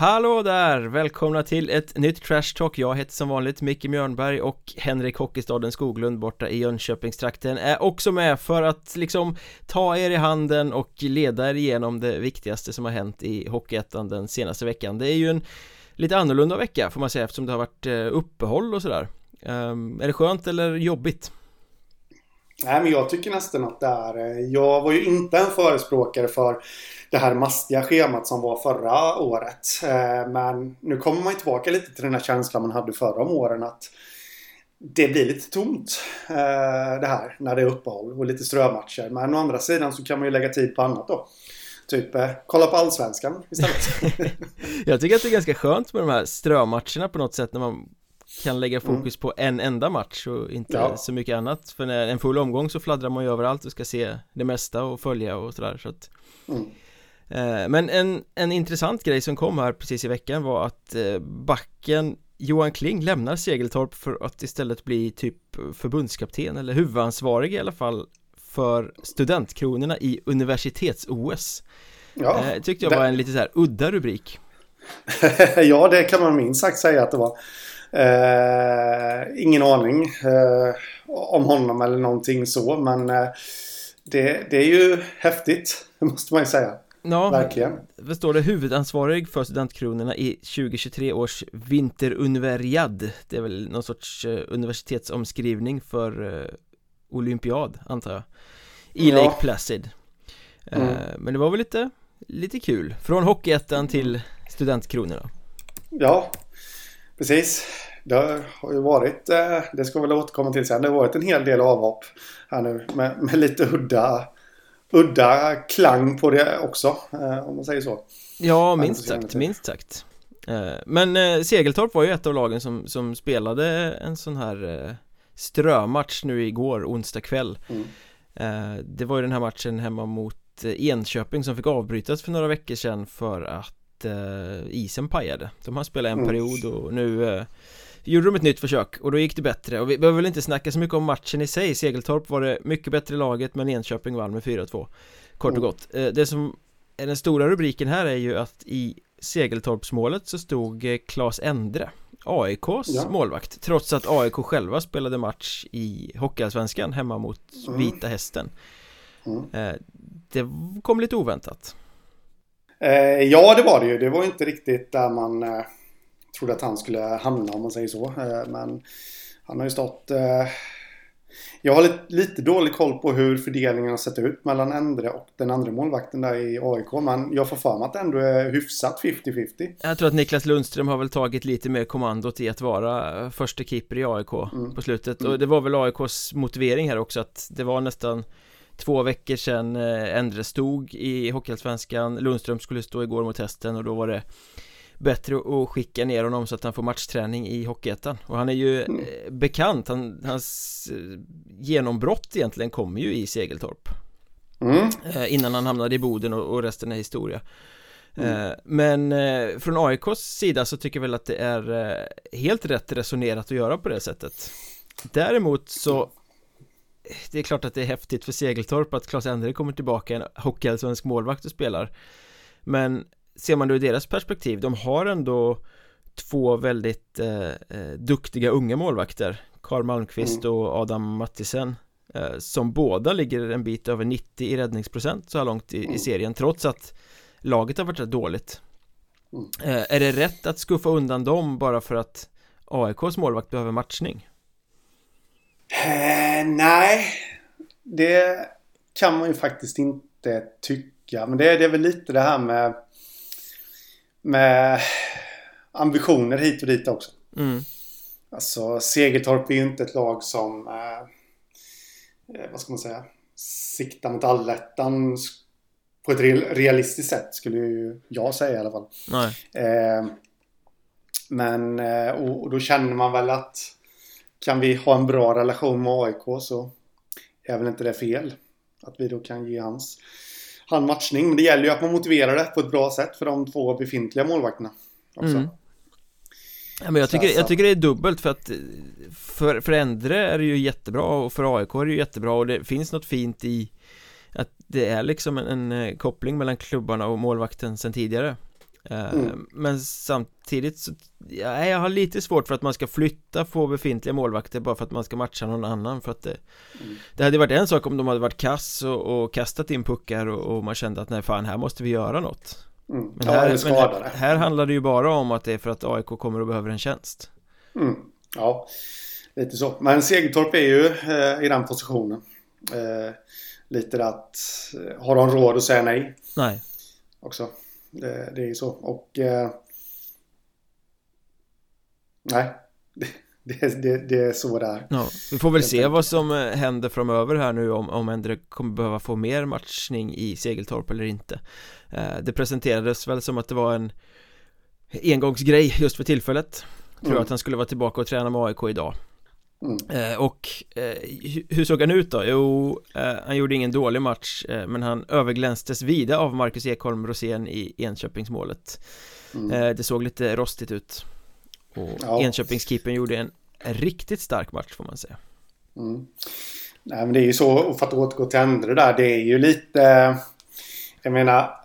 Hallå där! Välkomna till ett nytt Trash Talk Jag heter som vanligt Micke Mjörnberg och Henrik Hockeystaden Skoglund borta i Jönköpingstrakten är också med för att liksom ta er i handen och leda er igenom det viktigaste som har hänt i Hockeyettan den senaste veckan Det är ju en lite annorlunda vecka får man säga eftersom det har varit eh, uppehåll och sådär um, Är det skönt eller jobbigt? Nej men jag tycker nästan att det är eh, Jag var ju inte en förespråkare för det här mastiga schemat som var förra året. Eh, men nu kommer man tillbaka lite till den här känslan man hade förra om åren att det blir lite tomt eh, det här när det är uppehåll och lite strömatcher. Men å andra sidan så kan man ju lägga tid på annat då. Typ kolla på Allsvenskan istället. Jag tycker att det är ganska skönt med de här strömatcherna på något sätt när man kan lägga mm. fokus mm. på en enda match och inte ja. så mycket annat För när en full omgång så fladdrar man ju överallt och ska se det mesta och följa och sådär så att mm. Eh, men en, en intressant grej som kom här precis i veckan var att eh, backen Johan Kling lämnar Segeltorp för att istället bli typ förbundskapten eller huvudansvarig i alla fall för studentkronorna i universitets-OS ja, eh, Tyckte jag det... var en lite så här udda rubrik Ja, det kan man minst sagt säga att det var eh, Ingen aning eh, om honom eller någonting så men eh, det, det är ju häftigt, måste man ju säga. Ja, verkligen. Vad står det? Huvudansvarig för studentkronorna i 2023 års vinteruniversiad Det är väl någon sorts eh, universitetsomskrivning för eh, olympiad, antar jag. I ja. Lake Placid. Mm. Men det var väl lite, lite kul. Från Hockeyettan till studentkronorna Ja, precis det har ju varit, det ska vi väl återkomma till sen, det har varit en hel del avhopp här nu med, med lite udda udda klang på det också, eh, om man säger så. Ja, minst sagt, minst sagt. Eh, men eh, Segeltorp var ju ett av lagen som, som spelade en sån här strömatch nu igår, onsdag kväll. Mm. Det var ju den här matchen hemma mot Enköping som fick avbrytas för några veckor sedan för att isen pajade. De har spelat en mm. period och nu gjorde de ett nytt försök och då gick det bättre och vi behöver väl inte snacka så mycket om matchen i sig Segeltorp var det mycket bättre laget men Enköping vann med 4-2 Kort och mm. gott eh, Det som är den stora rubriken här är ju att i Segeltorpsmålet så stod eh, Claes Endre AIKs ja. målvakt Trots att AIK själva spelade match i Hockeyallsvenskan hemma mot mm. Vita Hästen mm. Eh, det kom lite oväntat Ja det var det ju, det var inte riktigt där man trodde att han skulle hamna om man säger så. Eh, men han har ju stått... Eh, jag har lite, lite dålig koll på hur fördelningen har sett ut mellan Endre och den andra målvakten där i AIK. Men jag får för mig att det ändå är hyfsat 50-50. Jag tror att Niklas Lundström har väl tagit lite mer kommandot i att vara första keeper i AIK mm. på slutet. Mm. Och det var väl AIKs motivering här också att det var nästan två veckor sedan eh, Endre stod i Hockeyallsvenskan Lundström skulle stå igår mot hästen och då var det bättre att skicka ner honom så att han får matchträning i Hockeyettan och han är ju mm. Eh, bekant, han, hans eh, genombrott egentligen kommer ju i Segeltorp mm. Innan han hamnade i Boden och, och resten är historia mm. Men från AIKs sida så tycker jag väl att det är helt rätt resonerat att göra på det sättet Däremot så Det är klart att det är häftigt för Segeltorp att Claes Endre kommer tillbaka en hockeyallsvensk målvakt och spelar Men ser man det ur deras perspektiv, de har ändå två väldigt eh, eh, duktiga unga målvakter Karl Malmqvist mm. och Adam Mattisen eh, Som båda ligger en bit över 90 i räddningsprocent så här långt i, mm. i serien trots att laget har varit rätt dåligt mm. eh, Är det rätt att skuffa undan dem bara för att AIKs målvakt behöver matchning? Eh, nej Det kan man ju faktiskt inte tycka Men det, det är väl lite det här med med ambitioner hit och dit också. Mm. Alltså Segertorp är ju inte ett lag som, eh, eh vad ska man säga, siktar mot allettan på ett realistiskt sätt skulle ju jag säga i alla fall. Eh, men, eh, och, och, då känner man väl att kan vi ha en bra relation med AIK så är väl inte det fel. Att vi då kan ge hans han matchning. Men det gäller ju att man motiverar det på ett bra sätt för de två befintliga målvakterna. Också. Mm. Ja, men jag, tycker, jag tycker det är dubbelt för att för, för Endre är det ju jättebra och för AIK är det ju jättebra och det finns något fint i att det är liksom en, en eh, koppling mellan klubbarna och målvakten sen tidigare mm. Men samtidigt så, ja, jag har lite svårt för att man ska flytta på befintliga målvakter bara för att man ska matcha någon annan för att det, mm. det hade varit en sak om de hade varit kass och, och kastat in puckar och, och, man kände att nej fan här måste vi göra något mm. Men, ja, här, men här, här, handlar det ju bara om att det är för att AIK kommer och behöver en tjänst mm. Ja, lite så Men Segertorp är ju eh, i den positionen eh, Lite att eh, har de råd att säga nej? Nej Också det, det är ju så. Och... Eh, nej. Det, det, det, är så det är. Ja, vi får väl se vad som eh, händer framöver här nu om, om Endre kommer behöva få mer matchning i Segeltorp eller inte eh, Det presenterades väl som att det var en engångsgrej just för tillfället Tror mm. att han skulle vara tillbaka och träna med AIK idag Mm. Eh, och eh, hur såg han ut då? Jo, eh, han gjorde ingen dålig match eh, Men han överglänstes vida av Marcus Ekholm Rosén i Enköpingsmålet mm. Det såg lite rostigt ut Och ja. Enköpingskeepern gjorde en riktigt stark match får man säga mm. Nej men det är ju så, och för att återgå till Endre där, det är ju lite Jag menar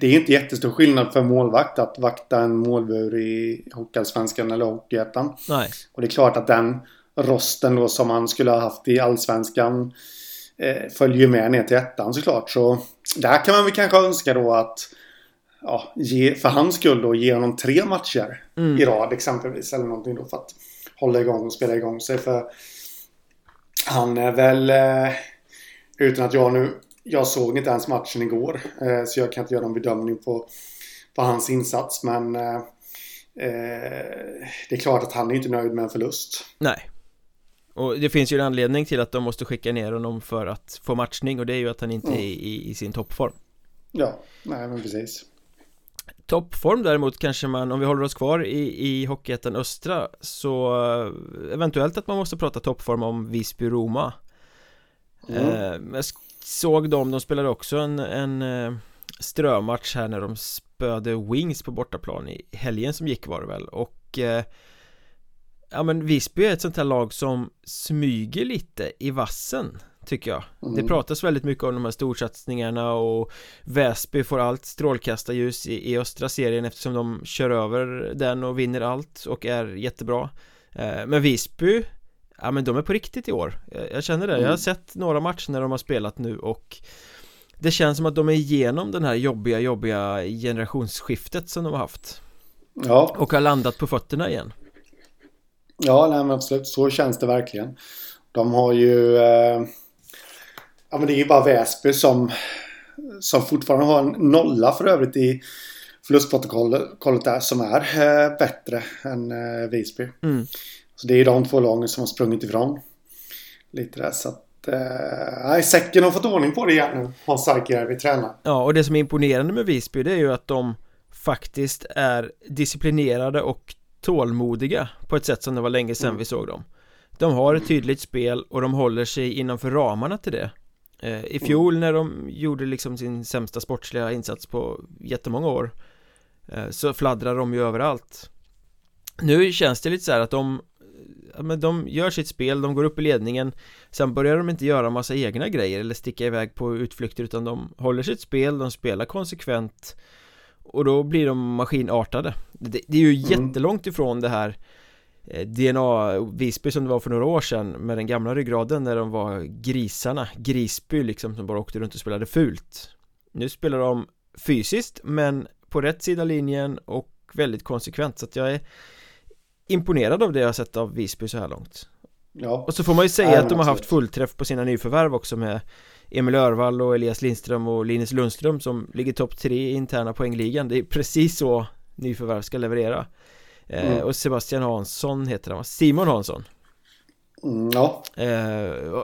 det är inte jättestor skillnad för målvakt att vakta en målbur i Hockeyallsvenskan eller Hockeyettan. Och det är klart att den rosten då som han skulle ha haft i Allsvenskan eh, följer med ner till ettan såklart. Så där kan man väl kanske önska då att ja, ge, för hans skull då ge honom tre matcher mm. i rad exempelvis. Eller någonting då för att hålla igång och spela igång sig. För han är väl, eh, utan att jag nu, jag såg inte ens matchen igår. Eh, så jag kan inte göra någon bedömning på, på hans insats. Men eh, eh det är klart att han är inte nöjd med en förlust. Nej. Och det finns ju en anledning till att de måste skicka ner honom för att få matchning och det är ju att han inte mm. är i, i, sin toppform Ja, nej men precis Toppform däremot kanske man, om vi håller oss kvar i, i Hockeyettan Östra Så eh, eventuellt att man måste prata toppform om Visby-Roma mm. eh, Jag såg dem, de spelade också en, en eh, strömatch här när de spöade Wings på bortaplan i helgen som gick var det väl och eh, Ja men Visby är ett sånt här lag som smyger lite i vassen Tycker jag mm. Det pratas väldigt mycket om de här storsatsningarna och Väsby får allt strålkastarljus i, i östra serien eftersom de kör över den och vinner allt och är jättebra eh, Men Visby Ja men de är på riktigt i år Jag, känner det, mm. jag har mm. sett några matcher när de har spelat nu och Det känns som att de är igenom den här jobbiga, jobbiga generationsskiftet som de har haft Ja Och har landat på fötterna igen Ja, nej men absolut. Så känns det verkligen. De har ju... Eh, ja men det är ju bara Väsby som, som fortfarande har en nolla för övrigt i förlustprotokollet där som är eh, bättre än eh, Visby. Mm. Så det är de två lagen som har sprungit ifrån. Lite där så att... Eh, nej, säcken har fått ordning på det igen nu. Hans Sarkijärvi tränar. Ja, och det som är imponerande med Visby det är ju att de faktiskt är disciplinerade och tålmodiga på ett sätt som det var länge sedan mm. vi såg dem. De har ett tydligt spel och de håller sig innanför ramarna till det. Eh, I fjol när de gjorde liksom sin sämsta sportsliga insats på jättemånga år eh, Så fladdrar de ju överallt. Nu känns det lite så att de men de gör sitt spel, de går upp i ledningen Sen börjar de inte göra massa egna grejer eller sticka iväg på utflykter utan de håller sitt spel, de spelar konsekvent och då blir de maskinartade. Det, det är ju mm. jättelångt ifrån det här eh, DNA Visby som det var för några år sedan med den gamla ryggraden när de var grisarna. Grisby liksom som bara åkte runt och spelade fult. Nu spelar de fysiskt men på rätt sida linjen och väldigt konsekvent. Så att jag är imponerad av det jag har sett av Visby så här långt. Ja. Och så får man ju säga att de har haft fullträff på sina nyförvärv också med Emil Örvall och Elias Lindström och Linus Lundström som ligger topp tre i interna poängligan. Det är precis så nyförvärv ska leverera. Eh, mm. Och Sebastian Hansson heter han Simon Hansson. Mm, Ja. Eh,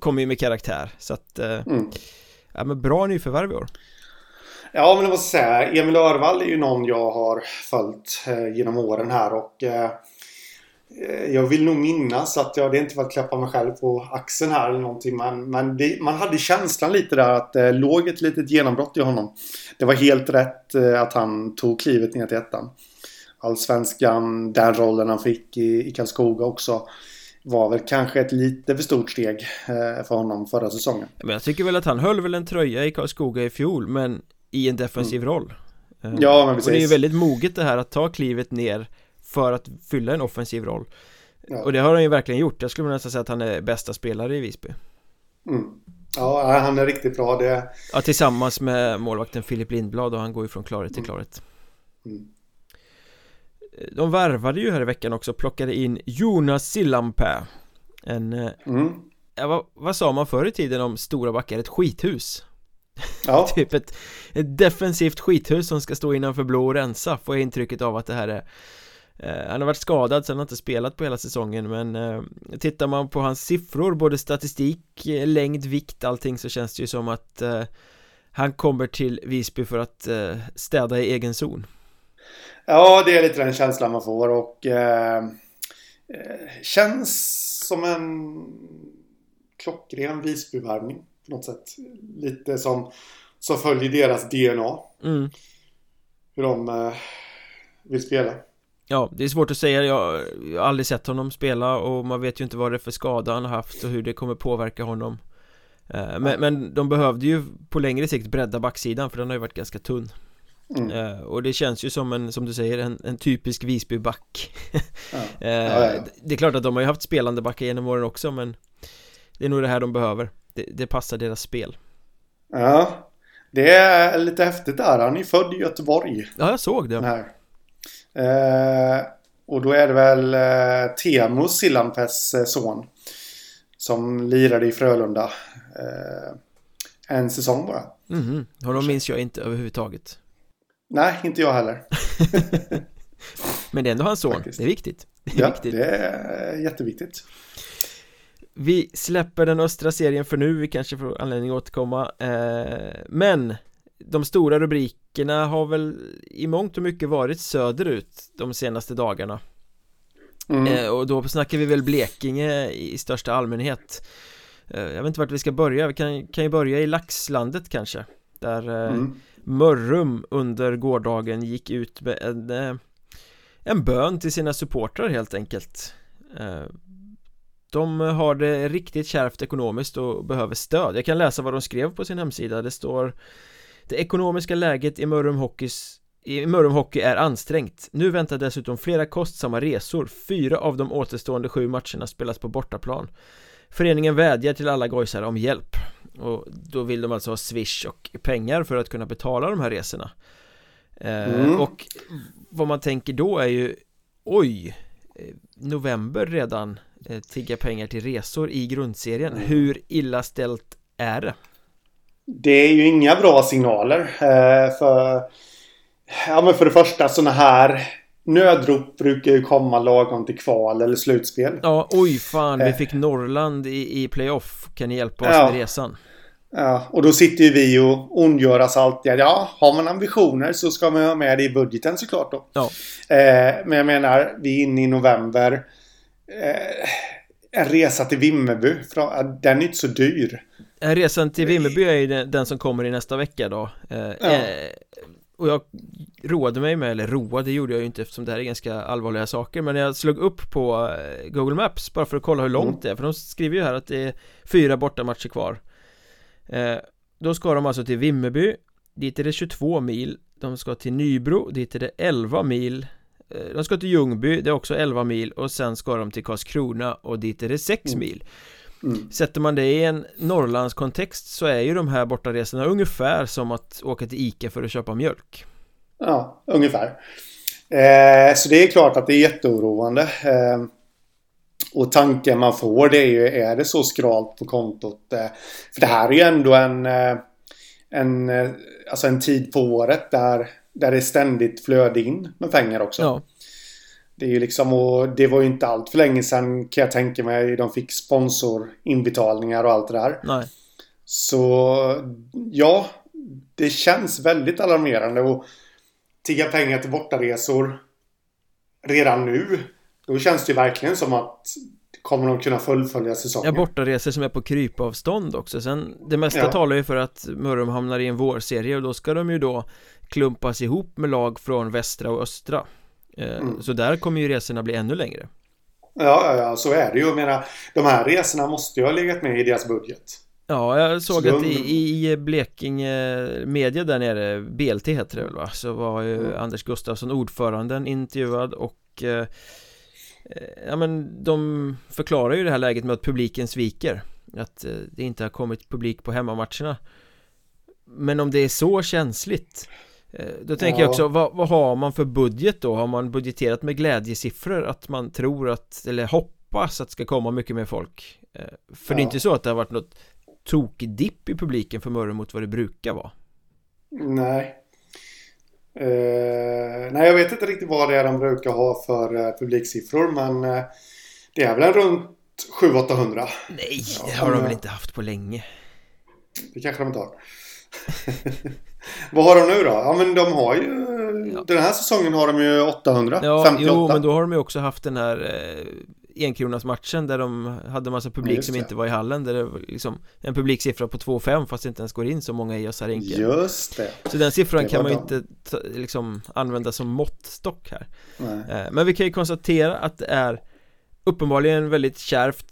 Kommer ju med karaktär så att eh, mm. Ja men bra nyförvärv i år. Ja men det måste säga Emil Örvall är ju någon jag har följt genom åren här och jag vill nog minnas att jag, det inte var att klappa mig själv på axeln här eller någonting. Men, men det, man hade känslan lite där att det låg ett litet genombrott i honom. Det var helt rätt eh, att han tog klivet ner till ettan. Allsvenskan, den rollen han fick i, i Karlskoga också var väl kanske ett lite för stort steg eh, för honom förra säsongen. Men jag tycker väl att han höll väl en tröja i Karlskoga i fjol men i en defensiv mm. roll. Ja men precis Och det är ju väldigt moget det här att ta klivet ner För att fylla en offensiv roll ja. Och det har han ju verkligen gjort Jag skulle nästan säga att han är bästa spelare i Visby mm. Ja, han är riktigt bra det Ja, tillsammans med målvakten Filip Lindblad och han går ju från klarhet till mm. klarhet mm. De värvade ju här i veckan också, plockade in Jonas Sillanpää En eh, mm. ja, vad, vad, sa man förr i tiden om stora backar? Ett skithus Ja Typ ett, ett defensivt skithus som ska stå innanför blå och rensa Får jag intrycket av att det här är Han har varit skadad så han har inte spelat på hela säsongen men eh, Tittar man på hans siffror, både statistik, eh, längd, vikt, allting så känns det ju som att eh, Han kommer till Visby för att eh, städa i egen zon Ja, det är lite den känslan man får och eh, eh, Känns som en klockren Visbyvärvning på något sätt. Lite som, som följer deras DNA. Mm. Hur de eh, vill spela. Ja, det är svårt att säga. Jag, jag har aldrig sett honom spela och man vet ju inte vad det är för skada han har haft och hur det kommer påverka honom. Eh, men, men de behövde ju på längre sikt bredda backsidan för den har ju varit ganska tunn. Mm. Uh, och det känns ju som en, som du säger, en, en typisk Visby-back ja. uh, ja, ja, Det är klart att de har ju haft spelande backar genom åren också men Det är nog det här de behöver Det, det passar deras spel Ja Det är lite häftigt där, han är född i Göteborg Ja, jag såg det här. Uh, och då är det väl uh, Teemu Sillanpääs son Som lirade i Frölunda En säsong bara mm -hmm. Honom minns jag inte överhuvudtaget Nej, inte jag heller. Men det är ändå hans son, Faktiskt. det är viktigt. Det är ja, viktigt. det är jätteviktigt. Vi släpper den östra serien för nu, vi kanske får anledning att återkomma. Eh, men de stora rubrikerna har väl i mångt och mycket varit söderut de senaste dagarna. Mm. Eh, och då snackar vi väl Blekinge i största allmänhet. Eh, jag vet inte vart vi ska börja, vi kan, kan ju börja i Laxlandet kanske. Där mm. Mörrum under gårdagen gick ut med en, eh, en bön till sina supportrar helt enkelt eh, De har det riktigt kärvt ekonomiskt och behöver stöd Jag kan läsa vad de skrev på sin hemsida Det står Det ekonomiska läget i Mörrum Hockeys i Mörrum Hockey är ansträngt Nu väntar dessutom flera kostsamma resor Fyra av de återstående sju matcherna spelas på bortaplan Föreningen vädjar till alla gojsare om hjälp och då vill de alltså ha swish och pengar för att kunna betala de här resorna eh, mm. Och vad man tänker då är ju Oj eh, November redan eh, Tigga pengar till resor i grundserien mm. Hur illa ställt är det? Det är ju inga bra signaler för Ja men för det första sådana här Nödrop brukar ju komma lagom till kval eller slutspel. Ja, oj fan, vi fick Norrland i, i playoff. Kan ni hjälpa oss ja. med resan? Ja, och då sitter ju vi och ondgöras alltid. Ja, har man ambitioner så ska man ha med det i budgeten såklart då. Ja. Eh, men jag menar, vi är inne i november. Eh, en resa till Vimmerby, den är inte så dyr. Resan till Vimmerby är ju den som kommer i nästa vecka då. Eh, ja. Eh, och jag roade mig med, eller roade gjorde jag ju inte eftersom det här är ganska allvarliga saker Men jag slog upp på eh, Google Maps bara för att kolla hur långt mm. det är För de skriver ju här att det är fyra bortamatcher kvar eh, Då ska de alltså till Vimmerby Dit är det 22 mil De ska till Nybro, dit är det 11 mil eh, De ska till Ljungby, det är också 11 mil Och sen ska de till Karlskrona och dit är det 6 mm. mil Mm. Sätter man det i en Norrlandskontext så är ju de här bortaresorna ungefär som att åka till Ica för att köpa mjölk. Ja, ungefär. Eh, så det är klart att det är jätteoroande. Eh, och tanken man får det är ju, är det så skralt på kontot? Eh, för det här är ju ändå en, eh, en, eh, alltså en tid på året där, där det ständigt flöde in med pengar också. Ja. Det är ju liksom, och det var ju inte allt för länge sedan kan jag tänka mig. De fick sponsorinbetalningar och allt det där. Nej. Så ja, det känns väldigt alarmerande. Och tigga pengar till bortaresor redan nu. Då känns det ju verkligen som att kommer de kunna fullfölja säsongen. Ja, bortaresor som är på krypavstånd också. Sen det mesta ja. talar ju för att Mörrum hamnar i en vårserie och då ska de ju då klumpas ihop med lag från västra och östra. Eh, mm. Så där kommer ju resorna bli ännu längre. Ja, ja, så är det ju. Jag menar, de här resorna måste ju ha legat med i deras budget. Ja, jag såg så att i, i Blekinge media där nere, BLT heter det väl va? Så var ju mm. Anders Gustafsson ordföranden intervjuad och eh, Ja men de förklarar ju det här läget med att publiken sviker Att eh, det inte har kommit publik på hemmamatcherna Men om det är så känsligt eh, Då tänker ja. jag också, vad, vad, har man för budget då? Har man budgeterat med glädjesiffror? Att man tror att, eller hoppas att det ska komma mycket mer folk? Eh, för ja. det är inte så att det har varit något tokdipp i publiken för Mörrum mot vad det brukar vara Nej uh, Nej jag vet inte riktigt vad det är de brukar ha för uh, publiksiffror men uh, Det är väl runt 700-800 Nej det har de väl inte haft på länge Det kanske de inte har Vad har de nu då? Ja men de har ju ja. Den här säsongen har de ju 800 Ja 58. jo men då har de ju också haft den här enkronas matchen där de hade massa publik ja, som inte var i hallen där det var liksom en publiksiffra på 2,5 fast det inte ens går in så många i Gösarenke Just det Så den siffran kan man ju inte liksom använda som måttstock här. Eh, men vi kan ju konstatera att det är uppenbarligen väldigt kärvt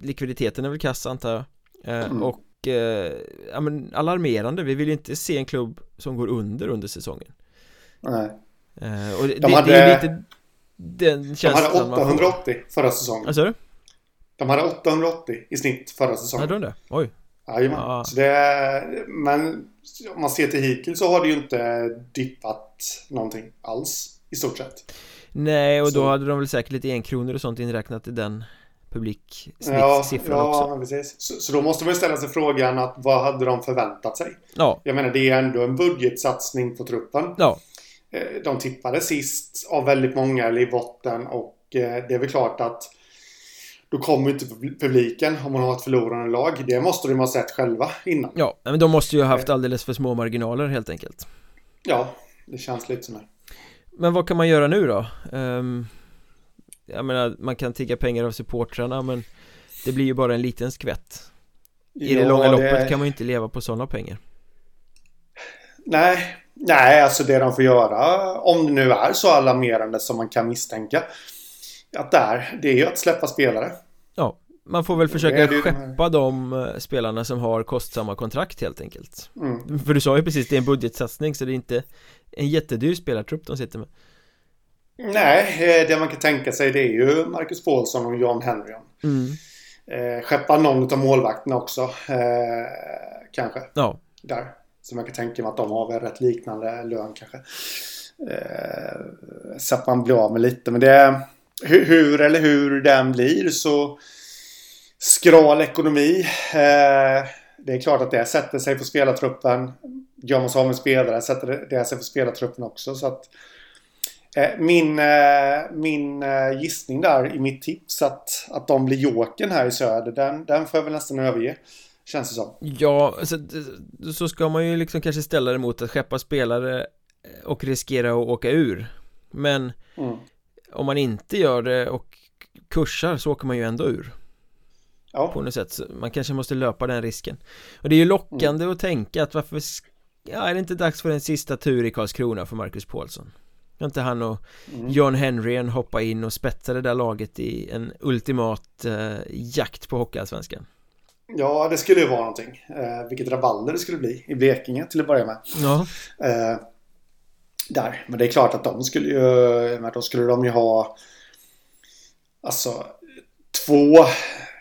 likviditeten är väl kass antar jag eh, mm. och eh, ja, men alarmerande, vi vill ju inte se en klubb som går under under säsongen Nej och det, de hade... det är lite den De hade 880 förra säsongen. Vad sa du? De hade 880 i snitt förra säsongen. Hade de det? Oj. Jajamän. Ja. Så det men om man ser till hittills så har det ju inte dippat någonting alls i stort sett. Nej, och så. då hade de väl säkert lite enkronor och sånt inräknat i den publiksnittssiffran ja, ja, också. Ja, precis. Så, så, då måste man ställa sig frågan att vad hade de förväntat sig? Ja. Jag menar, det är ändå en budgetsatsning på truppen. Ja. Eh, de tippade sist av väldigt många eller i botten och eh, det är väl klart att då kommer inte publiken om man har ett förlorande lag. Det måste de ha sett själva innan. Ja, men de måste ju ha haft alldeles för små marginaler helt enkelt. Ja, det känns lite det. Men vad kan man göra nu då? Um, jag menar, man kan tigga pengar av supportrarna men det blir ju bara en liten skvätt. I ja, det långa loppet det... kan man ju inte leva på sådana pengar. Nej, Nej, alltså det de får göra, om det nu är så alarmerande som man kan misstänka, att det är, det är ju att släppa spelare. Ja, man får väl försöka det skeppa de eh, spelarna som har kostsamma kontrakt helt enkelt. Mm. För du sa ju precis, det är en budgetsatsning så det är inte en jättedyr spelartrupp de sitter med. Nej, eh, det man kan tänka sig det är ju Marcus Paulsson och John Henryon. Mm. Eh, skeppa någon av målvakterna också, eh, kanske. Ja. Där. Så man kan tänka mig att de har väl rätt liknande lön kanske. Eh, så att man blir av med lite. Men det hur, hur eller hur den blir så skral ekonomi. Eh, det är klart att det sätter sig på spelartruppen. Gör man sig av med spelare sätter det sig på spelartruppen också. Så att, min, eh, min eh, gissning där i mitt tips att, att de blir joken här i söder den, den får jag väl nästan överge. Känns det som Ja, så, så ska man ju liksom kanske ställa det mot att skeppa spelare och riskera att åka ur Men mm. om man inte gör det och kursar så åker man ju ändå ur Ja På något sätt, så man kanske måste löpa den risken Och det är ju lockande mm. att tänka att varför Ja, är det inte dags för en sista tur i Karlskrona för Marcus Paulsson? Kan inte han och mm. John Henryen hoppa in och spetsa det där laget i en ultimat eh, jakt på Hockeyallsvenskan? Ja, det skulle ju vara någonting. Eh, vilket rabalder det skulle bli i Blekinge till att börja med. Ja. Eh, där. Men det är klart att de skulle ju... Då skulle de ju ha... Alltså två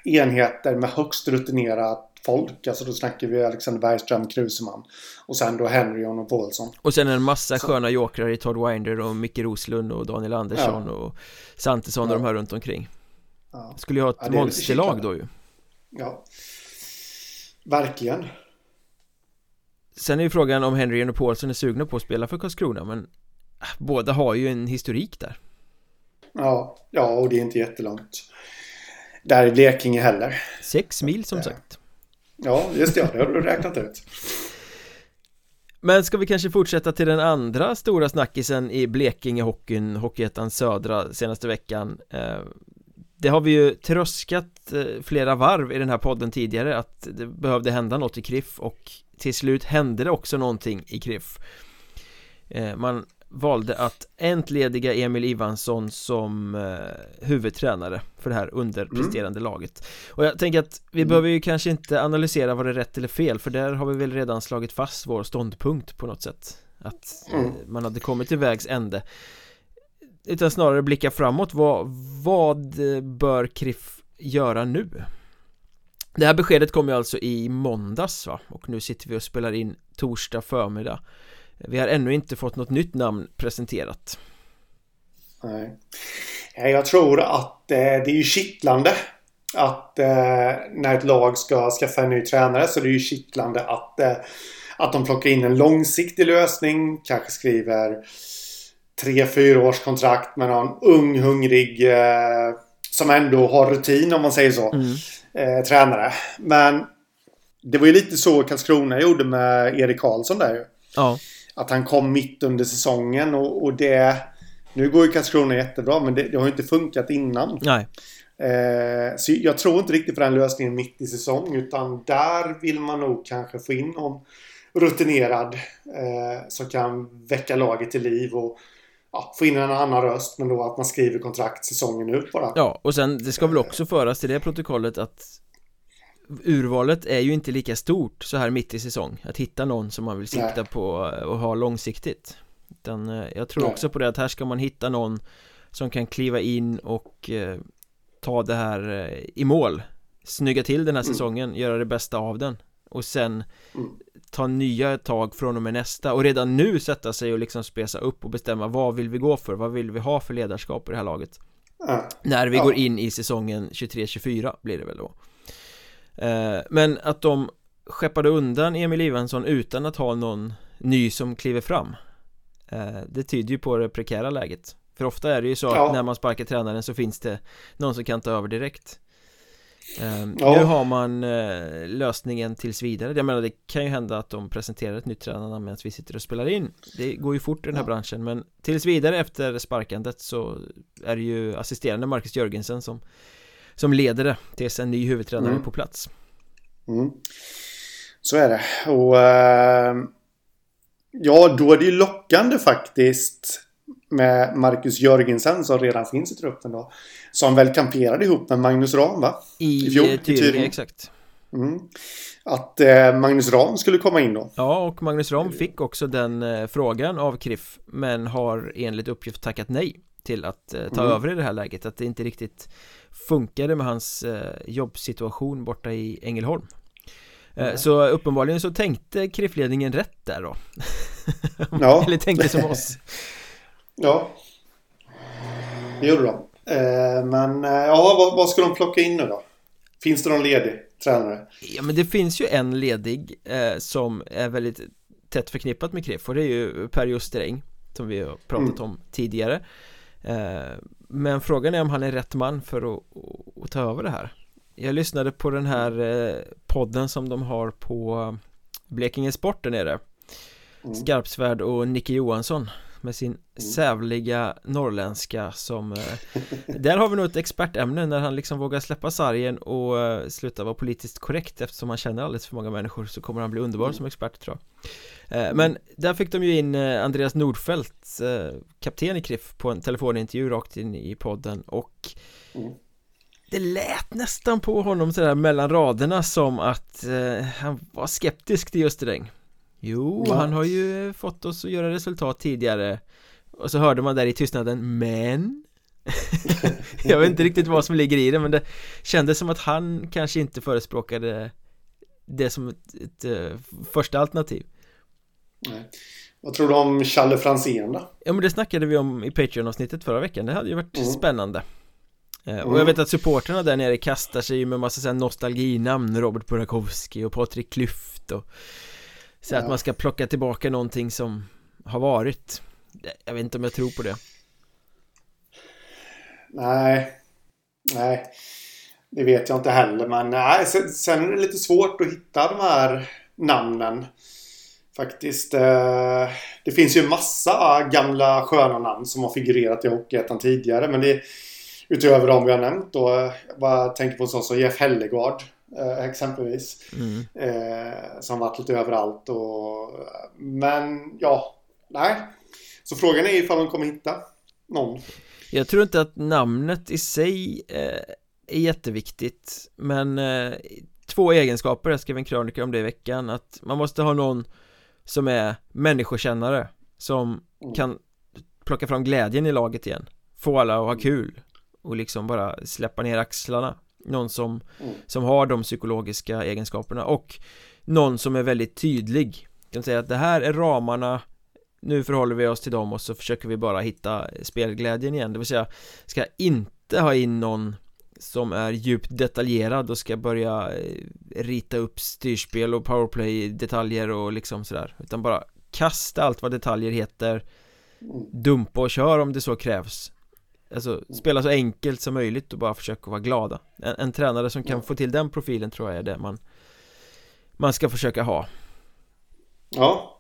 enheter med högst rutinerat folk. Alltså då snackar vi Alexander Bergström, Kruseman. Och sen då Henryon och Paulsson. Och sen en massa Så. sköna jokrar i Todd Winder och Micke Roslund och Daniel Andersson ja. och Santesson ja. och de här runt omkring. Ja. Skulle ju ha ett ja, monsterlag då ju. Ja. Verkligen. Sen är ju frågan om Henry och Paulsson är sugna på att spela för Karlskrona men äh, Båda har ju en historik där Ja, ja och det är inte jättelångt Där i Blekinge heller Sex mil som sagt Ja, just det, det har du räknat ut. Men ska vi kanske fortsätta till den andra stora snackisen i Blekinge-hockeyn Hockeyettan Södra senaste veckan. Eh, det har vi ju tröskat eh, flera varv i den här podden tidigare att det behövde hända något i Kriff och till slut hände det också någonting i Kriff. Eh, man valde att entlediga Emil Ivansson som eh, huvudtränare för det här underpresterande mm. laget Och jag tänker att vi mm. behöver ju kanske inte analysera vad det är rätt eller fel för där har vi väl redan slagit fast vår ståndpunkt på något sätt Att eh, mm. man hade kommit till vägs ände Utan snarare blicka framåt, vad, vad bör KRIF göra nu? Det här beskedet kom ju alltså i måndags va? Och nu sitter vi och spelar in torsdag förmiddag Vi har ännu inte fått något nytt namn presenterat Nej Jag tror att eh, det är ju kittlande att eh, när ett lag ska skaffa en ny tränare så det är ju kittlande att, eh, att de plockar in en långsiktig lösning. Kanske skriver tre, fyra års kontrakt med någon ung, hungrig som ändå har rutin om man säger så. Mm eh, tränare. Men det var ju lite så Karlskrona gjorde med Erik Karlsson där ju. Ja. Att han kom mitt under säsongen och, och det... Nu går ju Karlskrona jättebra men det, det har ju inte funkat innan. Nej. Eh, så jag tror inte riktigt på den lösningen mitt i säsong utan där vill man nog kanske få in någon rutinerad eh, som kan väcka laget till liv och ja, få in en annan röst men då att man skriver kontrakt säsongen ut bara. Ja, och sen det ska väl också föras till det protokollet att urvalet är ju inte lika stort så här mitt i säsong att hitta någon som man vill sikta Nej. på och ha långsiktigt utan eh, jag tror Nej. också på det att här ska man hitta någon som kan kliva in och eh, ta det här eh, i mål snygga till den här mm. säsongen, göra det bästa av den och sen mm ta nya tag från och med nästa och redan nu sätta sig och liksom spesa upp och bestämma vad vill vi gå för, vad vill vi ha för ledarskap i det här laget. När vi ja. går in i säsongen 23-24 blir det väl då Men att de skeppade undan Emil Ivansson utan att ha någon ny som kliver fram eh, Det tyder ju på det prekära läget För ofta är det ju så ja. att när man sparkar tränaren så finns det någon som kan ta över direkt Um, ja. Nu har man lösningen tills vidare Jag menar det kan ju hända att de presenterar ett nytt tränarnamn medan vi sitter och spelar in Det går ju fort i den här ja. branschen men tills vidare efter sparkandet så är det ju assisterande Marcus Jörgensen som Som leder det tills en ny huvudtränare mm. är på plats mm. Så är det och uh, Ja då är det ju lockande faktiskt med Marcus Jörgensen som redan finns i truppen då. Som väl kamperade ihop med Magnus Ram va? I, I fjol, Tyringe, exakt. Mm. Att eh, Magnus Ram skulle komma in då. Ja, och Magnus Ram fick också den eh, frågan av KRIF men har enligt uppgift tackat nej till att eh, ta mm. över i det här läget. Att det inte riktigt funkade med hans eh, jobbsituation borta i Ängelholm. Mm. Så uppenbarligen så tänkte KRIF-ledningen rätt där då. Ja. Eller tänkte som oss. Ja, det gjorde de. Eh, men eh, ja, vad, vad, ska de plocka in nu då? Finns det någon ledig tränare? Ja, men det finns ju en ledig eh, som är väldigt tätt förknippat med KRIF och det är ju Per Justeräng som vi har pratat mm. om tidigare. Eh, men frågan är om han är rätt man för att, att, ta över det här. Jag lyssnade på den här eh, podden som de har på Blekinge Sport där nere. Mm. Skarpsvärd och Nicke Johansson med sin mm. sävliga norrländska som eh, Där har vi nog ett expertämne när han liksom vågar släppa sargen och eh, sluta vara politiskt korrekt eftersom han känner alldeles för många människor så kommer han bli underbar mm. som expert tror jag eh, Men där fick de ju in Andreas Nordfeldt kapten i KRIF på en telefonintervju rakt in i podden och mm. det lät nästan på honom sådär mellan raderna som att han var skeptisk till just Österdäng Jo, ja. han har ju fått oss att göra resultat tidigare Och så hörde man där i tystnaden Men Jag vet inte riktigt vad som ligger i det men det kändes som att han kanske inte förespråkade det som ett, ett, ett eh, första alternativ Nej. Vad tror du om Challe Franzén då? Ja men det snackade vi om i Patreon-avsnittet förra veckan Det hade ju varit mm. spännande eh, Och mm. jag vet att supporterna där nere kastar sig med massa nostalginamn Robert Burakovsky och Patrik Klyft och så att man ska plocka tillbaka någonting som har varit. Jag vet inte om jag tror på det. Nej. Nej. Det vet jag inte heller men nej, sen, sen är det lite svårt att hitta de här namnen Faktiskt. Eh, Det finns ju massa gamla sköna namn som har figurerat i Hockeyettan tidigare men det Utöver de vi har nämnt då Jag bara tänker på sånt som Jeff Hellegard. Eh, exempelvis. Mm. Eh, som varit lite överallt och... Men ja, nej. Så frågan är ifall de kommer hitta någon. Jag tror inte att namnet i sig eh, är jätteviktigt Men eh, två egenskaper, jag skrev en krönika om det i veckan Att man måste ha någon som är människokännare Som mm. kan plocka fram glädjen i laget igen Få alla att ha kul Och liksom bara släppa ner axlarna Någon som, mm. som har de psykologiska egenskaperna och Någon som är väldigt tydlig. Kan säga att det här är ramarna Nu förhåller vi oss till dem och så försöker vi bara hitta spelglädjen igen. Det vill säga Ska inte ha in någon som är djupt detaljerad och ska börja eh, rita upp styrspel och powerplay detaljer och liksom sådär utan bara kasta allt vad detaljer heter dumpa och kör om det så krävs Alltså spela så enkelt som möjligt och bara försöka vara glada. En, en tränare som kan få till den profilen tror jag är det man Man ska försöka ha. Ja.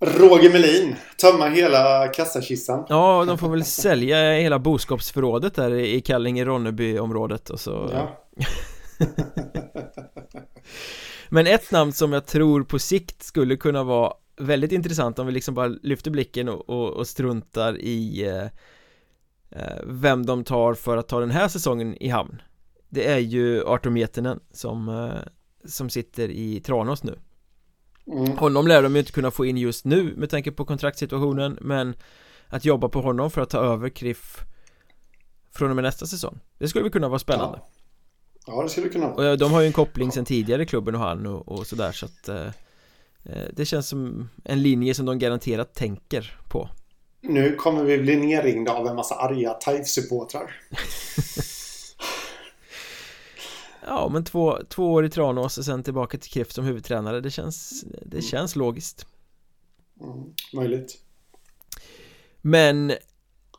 Roger Melin Tömma hela kassakistan Ja, de får väl sälja hela boskapsförrådet där i Kallinge-Ronneby-området och så ja. Men ett namn som jag tror på sikt skulle kunna vara väldigt intressant om vi liksom bara lyfter blicken och, och, och struntar i eh, vem de tar för att ta den här säsongen i hamn. Det är ju Artur Mietinen som, eh, som sitter i Tranås nu. Mm. Honom lär de ju inte kunna få in just nu med tanke på kontraktssituationen men att jobba på honom för att ta över Kriff från och med nästa säsong Det skulle väl kunna vara spännande. Ja, ja det skulle kunna vara. Och de har ju en koppling sen tidigare klubben och han och, och sådär så att eh, Eh, det känns som en linje som de garanterat tänker på Nu kommer vi bli nerringda av en massa arga TIFE-supportrar Ja men två, två år i Tranås och sen tillbaka till KIF som huvudtränare Det känns, det mm. känns logiskt. Mm, Möjligt. Men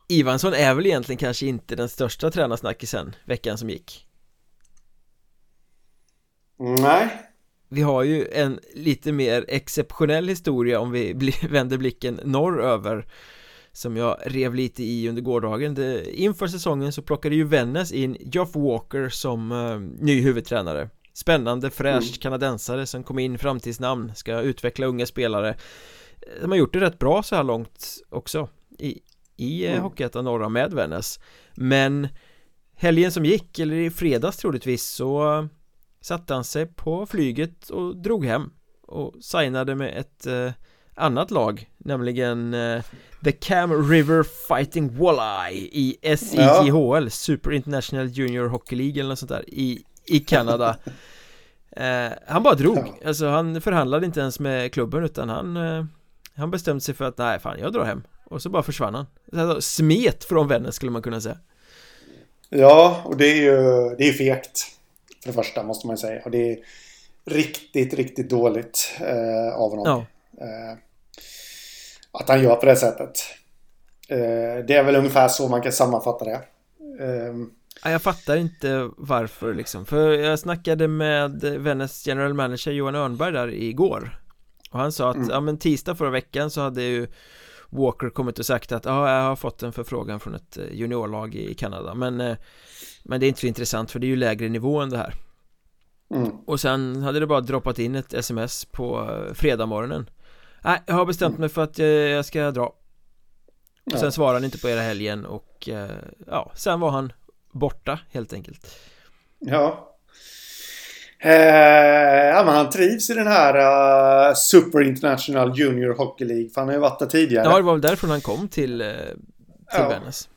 Ivansson är väl egentligen kanske inte den största tränarsnackisen veckan som gick? Nej. Vi har ju en lite mer exceptionell historia om vi vänder blicken norröver som jag rev lite i under gårdagen det, Inför säsongen så plockade ju Vännäs in Geoff Walker som uh, ny huvudtränare Spännande, fräsch mm. kanadensare som kom in framtidsnamn Ska utveckla unga spelare De har gjort det rätt bra så här långt också I, i eh, mm. Hockeyettan norra med Vännäs Men Helgen som gick, eller i fredags troligtvis så satte han sig på flyget och drog hem och signade med ett eh, annat lag nämligen eh, The Cam River Fighting Walleye i SIJHL ja. Super International Junior Hockey League eller något sånt där i, i Kanada eh, Han bara drog, ja. alltså han förhandlade inte ens med klubben utan han eh, Han bestämde sig för att nej fan jag drar hem och så bara försvann han alltså, Smet från vänner skulle man kunna säga Ja, och det är ju det är fegt för det första måste man säga. Och det är riktigt, riktigt dåligt eh, av honom. Ja. Eh, att han gör på det sättet. Eh, det är väl ungefär så man kan sammanfatta det. Eh, jag fattar inte varför liksom. För jag snackade med Vännäs general manager Johan Örnberg där igår. Och han sa att, mm. ja men tisdag förra veckan så hade ju Walker kommit och sagt att ja, jag har fått en förfrågan från ett eh, juniorlag i Kanada men Men det är inte så intressant för det är ju lägre nivå än det här mm. Och sen hade det bara droppat in ett sms på fredag morgonen Nej, jag har bestämt mig för att jag ska dra Och sen svarade han inte på hela helgen och ja, sen var han borta helt enkelt Ja Eh, ja, men han trivs i den här uh, Super International Junior Hockey League. För han har ju varit där tidigare. Ja, det var väl därifrån han kom till, till ja. Vännäs.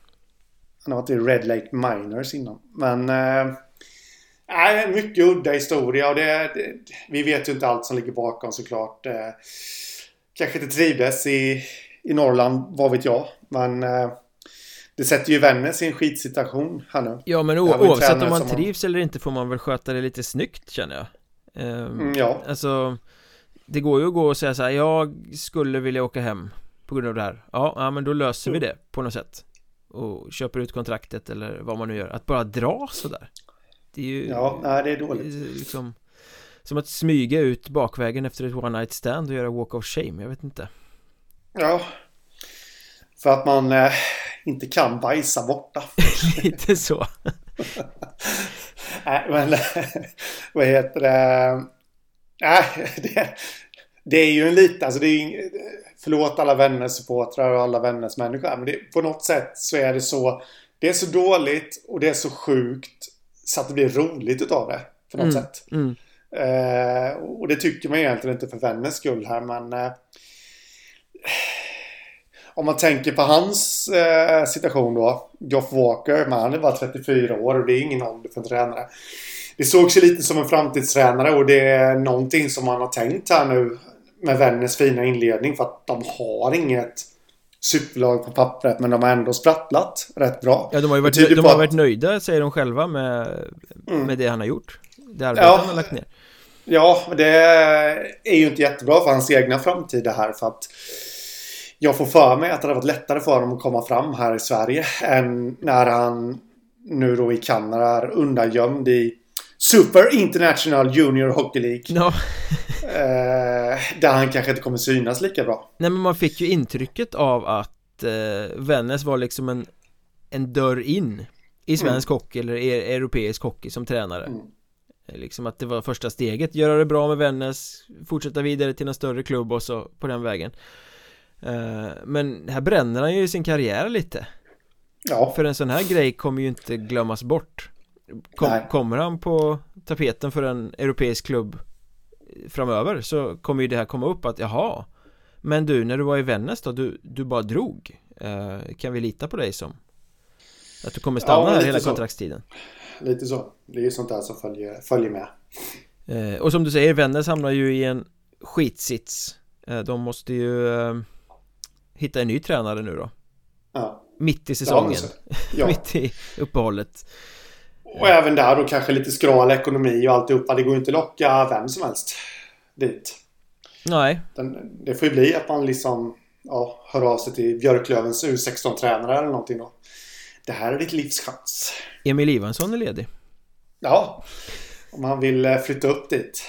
Han har varit i Red Lake Miners innan. Men... Nej, mycket udda historia och det, det, vi vet ju inte allt som ligger bakom såklart. Eh, kanske inte trivdes i, i Norrland, vad vet jag. Men eh, det sätter ju Vännäs i en skitsituation här nu. Ja men oavsett om man trivs eller inte får man väl sköta det lite snyggt känner jag. Ehm, mm, Ja. Alltså Det går ju att gå och säga så här, jag skulle vilja åka hem På grund av det här. Ja, ja men då löser mm. vi det på något sätt. Och köper ut kontraktet eller vad man nu gör. Att bara dra sådär Det är ju Ja, nej det är dåligt. Liksom Som att smyga ut bakvägen efter ett one night stand och göra walk of shame, jag vet inte Ja För att man eh, inte kan bajsa borta. Lite så. Nej, men vad heter det? Nej, det, det är ju en liten, alltså det är ju, förlåt alla vänners supportrar och alla vänners människor. Men det, på något sätt så är det så, det är så dåligt och det är så sjukt så att det blir roligt utav det. På något Mm, sätt. mm. Eh, och det tycker man egentligen inte för vänners skull här men eh, om man tänker på hans eh, situation då. Geoff Walker, men han är bara 34 år och det är ingen ålder för en tränare. Det sågs ju lite som en framtidstränare och det är någonting som man har tänkt här nu med Vänners fina inledning för att de har inget superlag på pappret men de har ändå sprattlat rätt bra. Ja, de har ju varit, de har varit nöjda, säger de själva, med, Mm. med det han har gjort Det arbetet Ja. han har lagt ner Ja, det är ju inte jättebra för hans egna framtid det här för att jag får för mig att det hade varit lättare för honom att komma fram här i Sverige än när han nu då i Kanada är undangömd i Super International Junior Hockey League. Ja, Eh, där han kanske inte kommer synas lika bra. nej men man fick ju intrycket av att eh, Vännäs var liksom en, en dörr in i svensk hockey eller e europeisk hockey som tränare Mm. Liksom att det var första steget, göra det bra med Vännäs Fortsätta vidare till en större klubb och så på den vägen. Eh, Men här bränner han ju sin karriär lite. Ja, För en sån här grej kommer ju inte glömmas bort. Kom. Kommer han på tapeten för en europeisk klubb framöver så kommer ju det här komma upp att jaha. Men du, när du var i Vännäs då, du, du bara drog. Eh, Kan vi lita på dig som Att du kommer stanna Ja, här hela så. kontraktstiden lite så. Det är ju sånt där som följer, följer med. Eh, och som du säger, Vännäs hamnar ju i en skitsits eh, De måste ju eh, hitta en ny tränare nu då Ja. Mitt i säsongen, men så- ja. mitt i uppehållet Och även där då kanske lite skral ekonomi och alltihopa. Det går ju inte att locka vem som helst dit. Nej, Den, det får ju bli att man liksom ja, hör av sig till Björklövens U16-tränare eller någonting då. Det här är ditt livs chans. Emil Ivansson är ledig Ja, om han vill eh, flytta upp dit.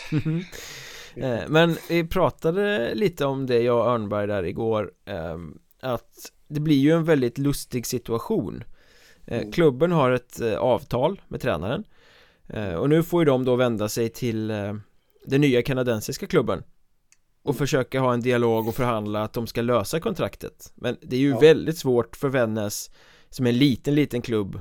eh, Men vi pratade lite om det, jag och Örnberg där igår eh, Att det blir ju en väldigt lustig situation eh, Mm. Klubben har ett avtal med tränaren Och nu får ju de då vända sig till den nya kanadensiska klubben och Mm. försöka ha en dialog och förhandla att de ska lösa kontraktet Men det är ju Ja. väldigt svårt för Vännäs som är en liten, liten klubb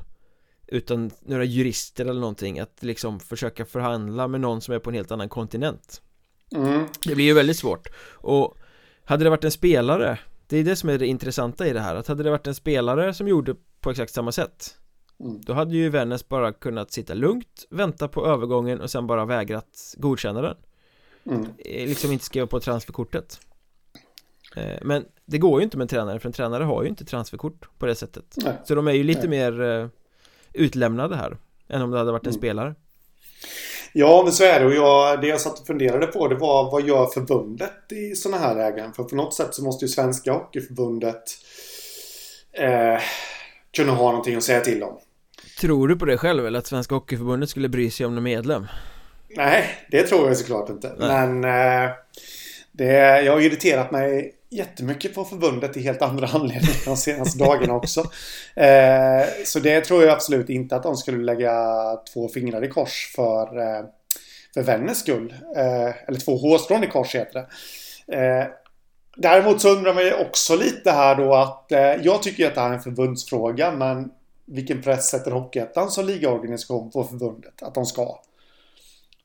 utan några jurister eller någonting att liksom försöka förhandla med någon som är på en helt annan kontinent Mm. Det blir ju väldigt svårt och hade det varit en spelare det är det som är det intressanta i det här att hade det varit en spelare som gjorde på exakt samma sätt Mm. då hade ju Vännäs bara kunnat sitta lugnt, vänta på övergången och sen bara vägrat godkänna den Mm. Eh, Liksom inte skriva på transferkortet Eh, Men det går ju inte med en tränare för en tränare har ju inte transferkort på det sättet Nej. Så de är ju lite Nej. mer eh, utlämnade här Än om det hade varit en Mm. spelare Ja, men så är det. Och jag, det jag satt och funderade på det var vad gör förbundet i sådana här lägen? För på något sätt så måste ju Svenska Hockeyförbundet eh, kunna ha någonting att säga till om. Tror du på det själv eller att Svenska Hockeyförbundet skulle bry sig om någon medlem? Nej, det tror jag såklart inte. Nej. Men eh, det, jag har irriterat mig jättemycket på förbundet i helt andra anledningar de senaste dagarna också. Eh, så det tror jag absolut inte att de skulle lägga två fingrar i kors för, eh, för vänners skull. Eh, eller två hårstrån i kors heter det. Eh, däremot så undrar man ju också lite här då att eh, jag tycker att det här är en förbundsfråga men vilken press sätter Hockeyettan som ligaorganisation på förbundet att de ska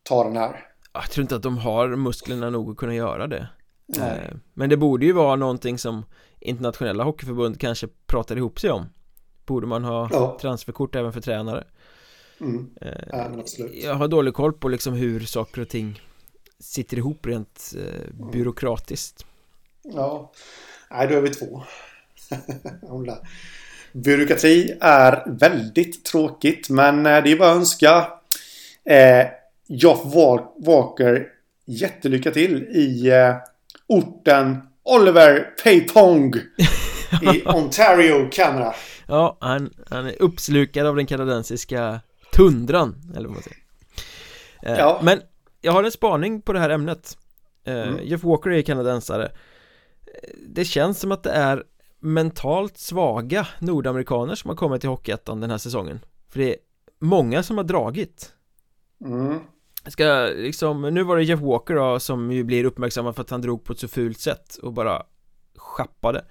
ta den här? Jag tror inte att de har musklerna nog att kunna göra det Nej. Eh, Men det borde ju vara någonting som internationella hockeyförbund kanske pratar ihop sig om Borde man ha Ja. transferkort även för tränare? Mm. Eh, Ja. Jag har dålig koll på liksom hur saker och ting sitter ihop rent eh, byråkratiskt Ja. Nej, då är vi två. Byråkrati är väldigt tråkigt, men eh, det är bara att önska eh, Joff Wal- Walker jättelycka till i eh, orten Oliver Paypong i Ontario, Kanada. Ja, han, han är uppslukad av den kanadensiska tundran Eller vad man säger eh, Ja. Men jag har en spaning på det här ämnet eh, Mm. Jeff Walker är kanadensare Eh, Det känns som att det är mentalt svaga nordamerikaner som har kommit till Hockeyettan den här säsongen För det är många som har dragit Mm. Ska liksom, nu var det Jeff Walker då som ju blir uppmärksammad för att han drog på ett så fult sätt och bara schappade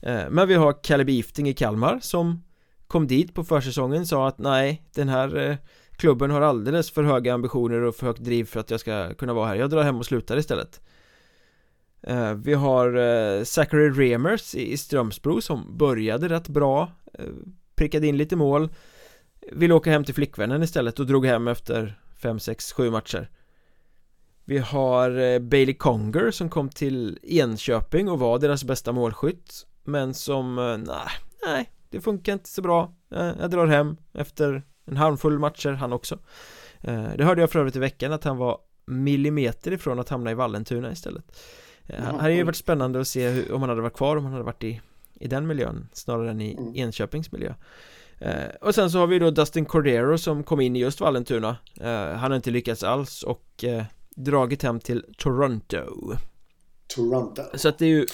eh, Men vi har Kalle Bifting i Kalmar som kom dit på försäsongen sa att nej, den här eh, klubben har alldeles för höga ambitioner och för högt driv för att jag ska kunna vara här. Jag drar hem och slutar istället. Eh, vi har Zachary Remers i Strömsbro som började rätt bra, prickade in lite mål, ville åka hem till flickvännen istället och drog hem efter 5, 6, 7 matcher. Vi har Bailey Conger som kom till Enköping och var deras bästa målskytt men som, nej, nej, det funkar inte så bra. Jag drar hem efter en handfull matcher han också eh, Det hörde jag för övrigt i veckan att han var millimeter ifrån att hamna i Vallentuna istället eh, Han hade ju varit spännande att se hur, om han hade varit kvar, om han hade varit i, i den miljön snarare än i mm. Enköpings miljö eh, Och sen så har vi då Dustin Cordero som kom in i just Vallentuna Han har inte lyckats alls och dragit hem till Toronto Toronto Så att det är ju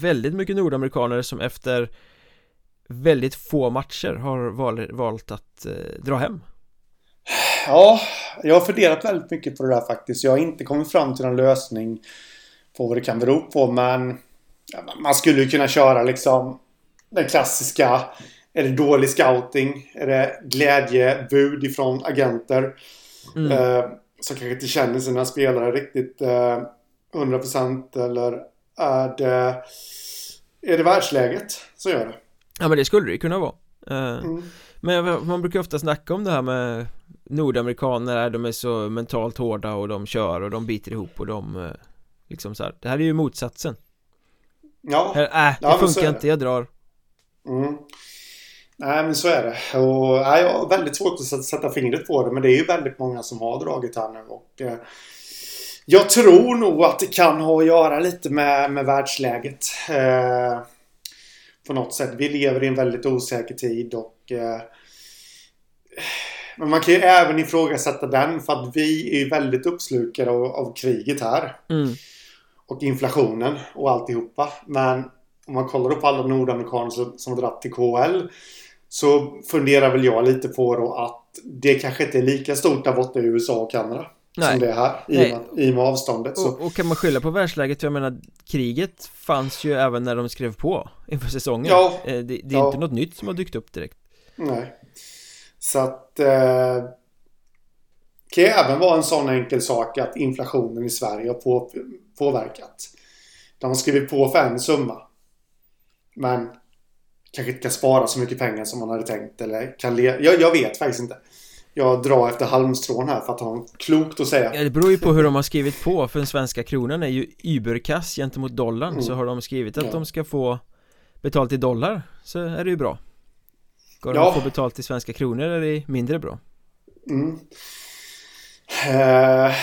väldigt mycket nordamerikaner som efter väldigt få matcher har val, valt att eh, dra hem. Ja, jag har funderat väldigt mycket på det där faktiskt. Jag har inte kommit fram till någon lösning på vad det kan bero på, men man skulle ju kunna köra liksom den klassiska. Är det dålig scouting? Är det glädjebud ifrån agenter? Mm. Eh, som kanske inte känner sina spelare riktigt eh, 100% eller är det, är det världsläget som gör det? Ja men det skulle det kunna vara uh, mm. Men man brukar ofta snacka om det här med Nordamerikaner, de är så mentalt hårda och de kör och de biter ihop och de uh, Liksom så här. Det här är ju motsatsen Ja här, Äh, det ja, funkar inte, jag drar mm. Nej men så är det och nej, jag har väldigt svårt att sätta fingret på det men det är ju väldigt många som har dragit här nu och eh, Jag tror nog att det kan ha att göra lite med, med världsläget eh, på något sätt. Vi lever i en väldigt osäker tid och eh, men man kan ju även ifrågasätta den för att vi är väldigt uppslukade av, av kriget här. Mm. Och inflationen och alltihopa. Men om man kollar på alla nordamerikaner som, som har dragit till KL. Så funderar väl jag lite på då att det kanske inte är lika stort där borta i USA och Kanada. Nej. som det är här i, Nej. i och med avståndet. Och, och, kan man skylla på världsläget? Jag menar kriget fanns ju även när de skrev på inför säsongen ja, eh, Det, det är ja. inte något nytt som har dykt upp direkt Nej Så att eh, kan ju även vara en sån enkel sak att inflationen i Sverige har på, påverkat De har skrivit på för en summa Men kanske inte kan spara så mycket pengar som man hade tänkt eller kan le jag, jag vet faktiskt inte jag drar efter halmstrån här för att ha något klokt att säga Ja det beror ju på hur de har skrivit på för den svenska kronan är ju überkass gentemot dollarn mm. så har de skrivit att ja. de ska få betalt i dollar så är det ju bra Går ja. de att få betalt i svenska kronor är det mindre bra mm. Uh,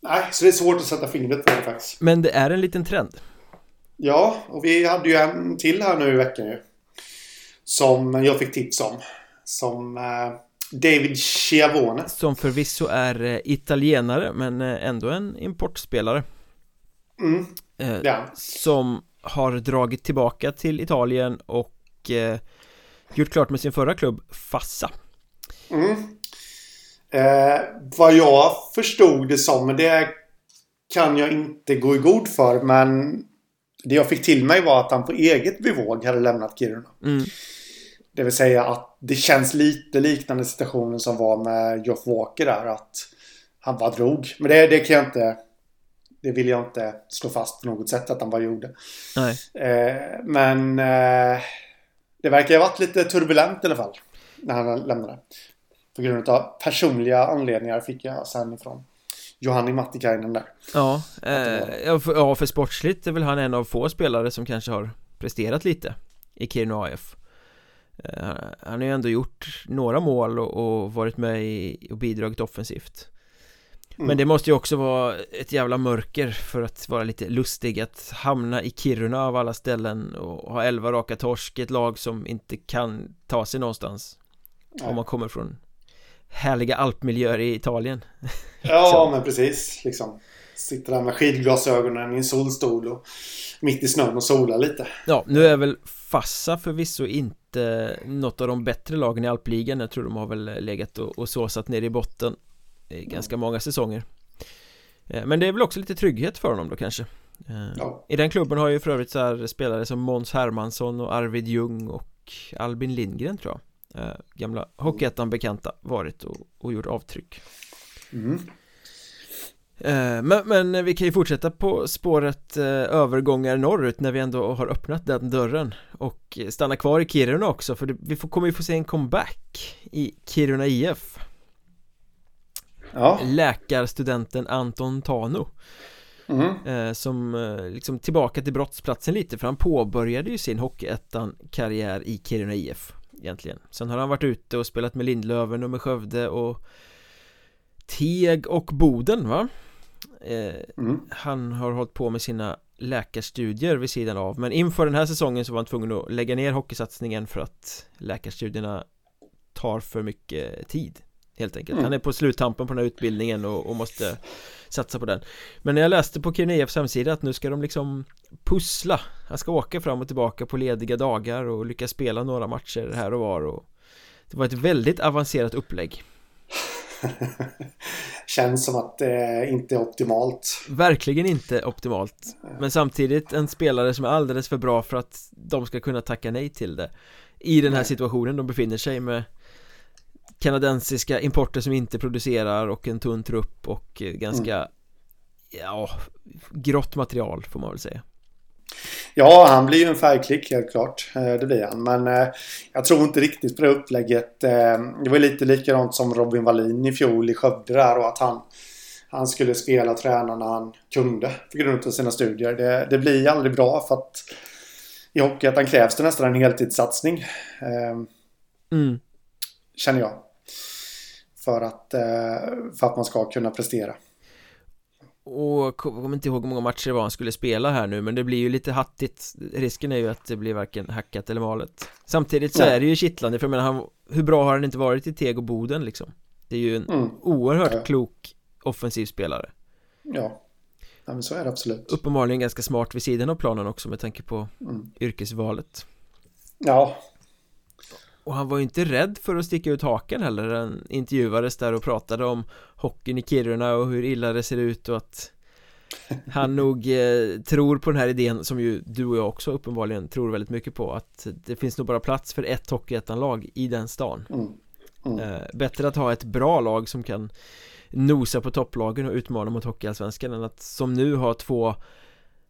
nej, så det är svårt att sätta fingret på det faktiskt Men det är en liten trend Ja, och vi hade ju en till här nu i veckan ju Som jag fick tips om Som uh, David Schiavone Som förvisso är eh, italienare men eh, ändå en importspelare mm. Eh, ja. Som har dragit tillbaka till Italien och eh, gjort klart med sin förra klubb Fassa mm. eh, Vad jag förstod det som, men det kan jag inte gå i god för men Det jag fick till mig var att han på eget bevåg hade lämnat Kiruna mm. Det vill säga att det känns lite liknande situationen som var med Geoff Walker där. Att han bara drog. Men det, det kan jag inte... Det vill jag inte slå fast på något sätt att han bara gjorde. Nej. Eh, men eh, det verkar ha varit lite turbulent i alla fall. När han lämnade. På grund av personliga anledningar fick jag sen ifrån Johanni Mattikainen där. Ja, eh, ja, för, ja, för sportsligt är väl han en av få spelare som kanske har presterat lite i Kiruna AF. Eh, han har ju ändå gjort några mål och, och varit med i, och bidragit offensivt mm. Men det måste ju också vara ett jävla mörker för att vara lite lustig att hamna i Kiruna av alla ställen och ha elva raka torsk ett lag som inte kan ta sig någonstans Nej. Om man kommer från härliga alpmiljöer i Italien. Ja men precis liksom. Sitter där med skidglasögonen i en solstol och mitt i snön och solar lite. Ja, nu är väl Fassa förvisso inte något av de bättre lagen i alpligan. Jag tror de har väl legat och, och såsat ner i botten i ganska många säsonger. Eh, Men det är väl också lite trygghet för honom då kanske. Eh, ja. I den klubben har ju för övrigt så här spelare som Måns Hermansson och Arvid Ljung och Albin Lindgren tror jag eh, Gamla Hockeyettan bekanta varit och, och gjort avtryck mm. Men, men, vi kan ju fortsätta på spåret övergångar norrut när vi ändå har öppnat den dörren och stanna kvar i Kiruna också för vi får, kommer ju få se en comeback i Kiruna IF ja. läkarstudenten Anton Tano mm. eh, Som eh, liksom tillbaka till brottsplatsen lite för han påbörjade ju sin Hockeyettan-karriär i Kiruna IF Egentligen Sen har han varit ute och spelat med Lindlöven och med Skövde och Teg och Boden va? Eh, mm. Han har hållit på med sina läkarstudier vid sidan av Men inför den här säsongen så var han tvungen att lägga ner hockeysatsningen för att läkarstudierna tar för mycket tid Helt enkelt, mm. han är på sluttampen på den här utbildningen och, och, måste satsa på den. Men när jag läste på KNIFs hemsida att nu ska de liksom pussla. Han ska åka fram och tillbaka på lediga dagar och lyckas spela några matcher här och var och Det var ett väldigt avancerat upplägg. Känns som att det inte är optimalt. Verkligen inte optimalt. Men samtidigt en spelare som är alldeles för bra för att de ska kunna tacka nej till det I den här situationen de befinner sig med kanadensiska importer som inte producerar och en tunn trupp och eh, ganska mm. ja, grått material får man väl säga. Ja, han blir ju en färgklick helt klart. Eh, det blir han. Men eh, jag tror inte riktigt på det upplägget. Det var lite likadant som Robin Wallin i fjol i Skövde där och att han, han skulle spela träna när han kunde på grund av sina studier. Det, det blir aldrig bra för att i Hockeyettan krävs det nästan en heltidssatsning. Mm. Känner jag för att, eh, för att man ska kunna prestera. Och kommer inte ihåg hur många matcher det var han skulle spela här nu Men det blir ju lite hattigt Risken är ju att det blir varken hackat eller malet Samtidigt så Nej. är det ju kittlande för jag menar han, Hur bra har han inte varit i Teg och Boden liksom Det är ju en mm. oerhört ja. klok offensiv spelare Ja Ja men så är det absolut Uppenbarligen ganska smart vid sidan av planen också med tanke på mm. yrkesvalet Ja och han var ju inte rädd för att sticka ut haken heller Han intervjuades där och pratade om hockeyn i Kiruna och hur illa det ser ut och att han nog eh, tror på den här idén som ju du och jag också uppenbarligen tror väldigt mycket på att det finns nog bara plats för ett hockeyettanlag i den stan mm. Mm. Eh, bättre att ha ett bra lag som kan nosa på topplagen och utmana mot hockeyallsvenskan än att som nu ha två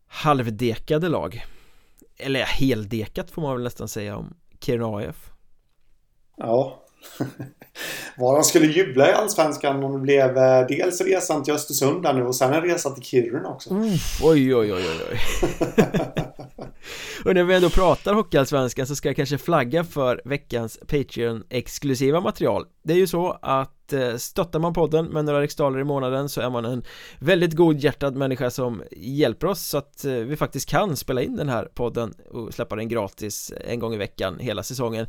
halvdekade lag eller heldekat får man väl nästan säga om Kiruna AF Ja. Var han skulle jubla i Allsvenskan om det blev eh, dels resan till Östersund där nu och sen en resa till Kiruna också. Uff, oj, oj, oj, oj, oj. och när vi ändå pratar Hockeyallsvenskan så ska jag kanske flagga för veckans Patreon-exklusiva material. Det är ju så att eh, stöttar man podden med några riksdaler i månaden så är man en väldigt godhjärtad människa som hjälper oss så att eh, vi faktiskt kan spela in den här podden och släppa den gratis eh, en gång i veckan hela säsongen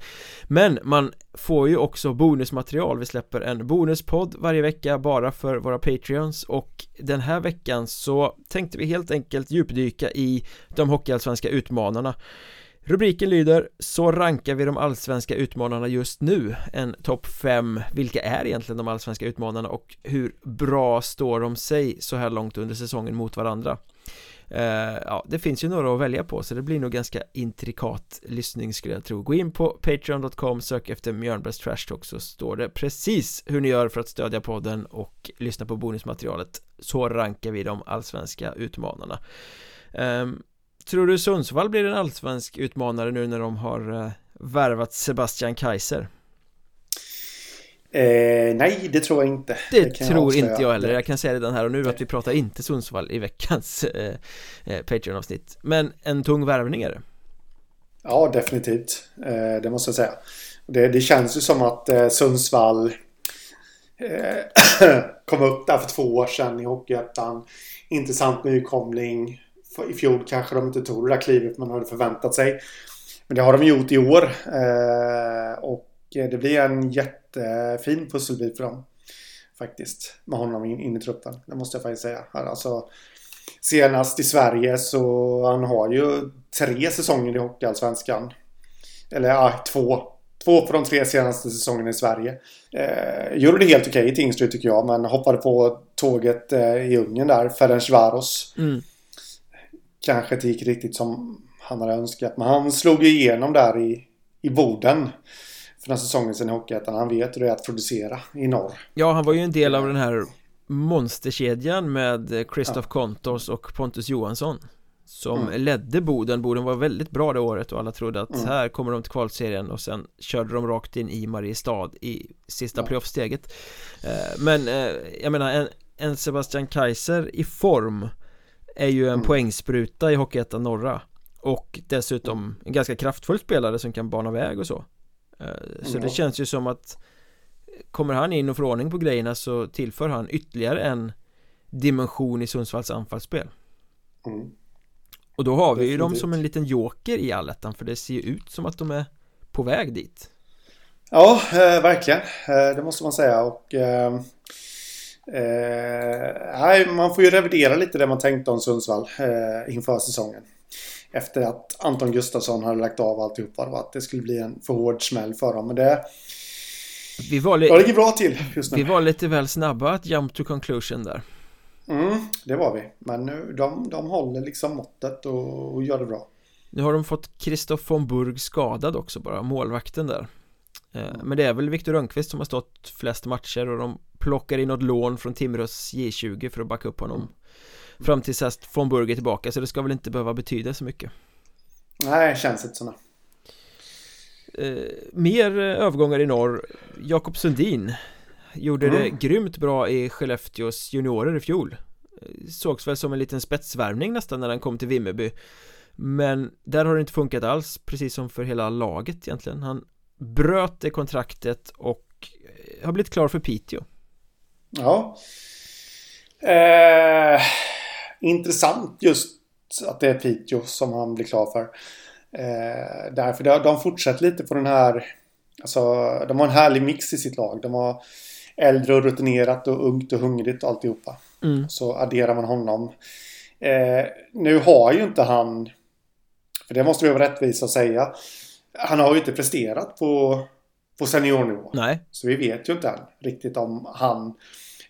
Men man får ju också bonusmaterial, vi släpper en bonuspodd varje vecka bara för våra Patreons och den här veckan så tänkte vi helt enkelt djupdyka i de hockeyallsvenska utmanarna Rubriken lyder Så rankar vi de allsvenska utmanarna just nu En topp 5 Vilka är egentligen de allsvenska utmanarna och hur bra står de sig så här långt under säsongen mot varandra? Uh, Ja, det finns ju några att välja på så det blir nog ganska intrikat lyssning skulle jag tro. Gå in på patreon.com, sök efter Mjörnbergs Trash Talk så står det precis hur ni gör för att stödja podden och lyssna på bonusmaterialet. Så rankar vi de allsvenska utmanarna. Um, Tror du Sundsvall blir en allsvensk utmanare nu när de har eh, värvat Sebastian Kaiser? Eh, nej, det tror jag inte. Det, det tror jag inte jag heller, jag kan säga redan här och nu att vi pratar inte Sundsvall i veckans eh, eh, Patreon-avsnitt. Men en tung värvning är det. Ja, definitivt. Eh, Det måste jag säga. Det, det känns ju som att Sundsvall kom upp där för två år sedan i Hockeyettan. Intressant nykomling i fjol kanske de inte tog det där klivet man hade förväntat sig. Men det har de gjort i år. Eh, och det blir en jättefin pusselbit för dem. Faktiskt. Med honom in, in i truppen. Det måste jag faktiskt säga. Alltså, senast i Sverige så han har ju tre säsonger i Hockeyallsvenskan. Eller ja, två. Två på de tre senaste säsongerna i Sverige. Eh, gjorde det helt okej okay i Tingsryd tycker jag, men hoppade på tåget eh, i Ungern där, Ferencvaros. Mm. Kanske inte gick riktigt som han hade önskat, men han slog ju igenom där i, i Boden för den säsongen sedan i Hockeyettan. Han vet hur det är att producera i norr. Ja, han var ju en del av den här monsterkedjan med Christoph ja. Kontos och Pontus Johansson som mm. ledde Boden, Boden var väldigt bra det året och alla trodde att mm. här kommer de till kvalserien och sen körde de rakt in i Mariestad i sista ja. playoffsteget eh, Men eh, jag menar en, en Sebastian Kaiser i form är ju en mm. poängspruta i Hockeyettan norra. Och dessutom en ganska kraftfull spelare som kan bana väg och så. Eh, Så det känns ju som att Kommer han in och får ordning på grejerna så tillför han ytterligare en dimension i Sundsvalls anfallsspel. Mm. Och då har vi ju dem som en liten joker i allettan för det ser ju ut som att de är på väg dit. Ja, eh, verkligen. Eh, Det måste man säga. Och eh, eh, Man får ju revidera lite det man tänkte om Sundsvall eh, inför säsongen Efter att Anton Gustafsson hade lagt av alltihopa och att det skulle bli en för hård smäll för dem Men det vi var, li- ligger bra till just nu. Vi var lite väl snabba att jump to conclusion där Mm, det var vi. Men nu, de, de håller liksom måttet och, och gör det bra. Nu har de fått Kristoff von Burg skadad också bara, målvakten där. Mm. Men det är väl Viktor Rönnqvist som har stått flest matcher och de plockar in något lån från Timrås J20 för att backa upp honom. Mm. Fram tills att von Burg är tillbaka så det ska väl inte behöva betyda så mycket. Nej, känns inte så. Eh, mer övergångar i norr Jakob Sundin Gjorde mm. det grymt bra i Skellefteås juniorer i fjol Sågs väl som en liten spetsvärvning nästan när han kom till Vimmerby Men där har det inte funkat alls Precis som för hela laget egentligen Han bröt det kontraktet och har blivit klar för Piteå Ja eh, Intressant just att det är Piteå som han blir klar för eh, Därför de fortsätter lite på den här Alltså de har en härlig mix i sitt lag De har äldre och rutinerat och ungt och hungrigt och alltihopa. Mm. Så adderar man honom. Eh, nu har ju inte han, för det måste vi vara rättvisa att säga, han har ju inte presterat på, på seniornivå. Nej. Så vi vet ju inte än riktigt om han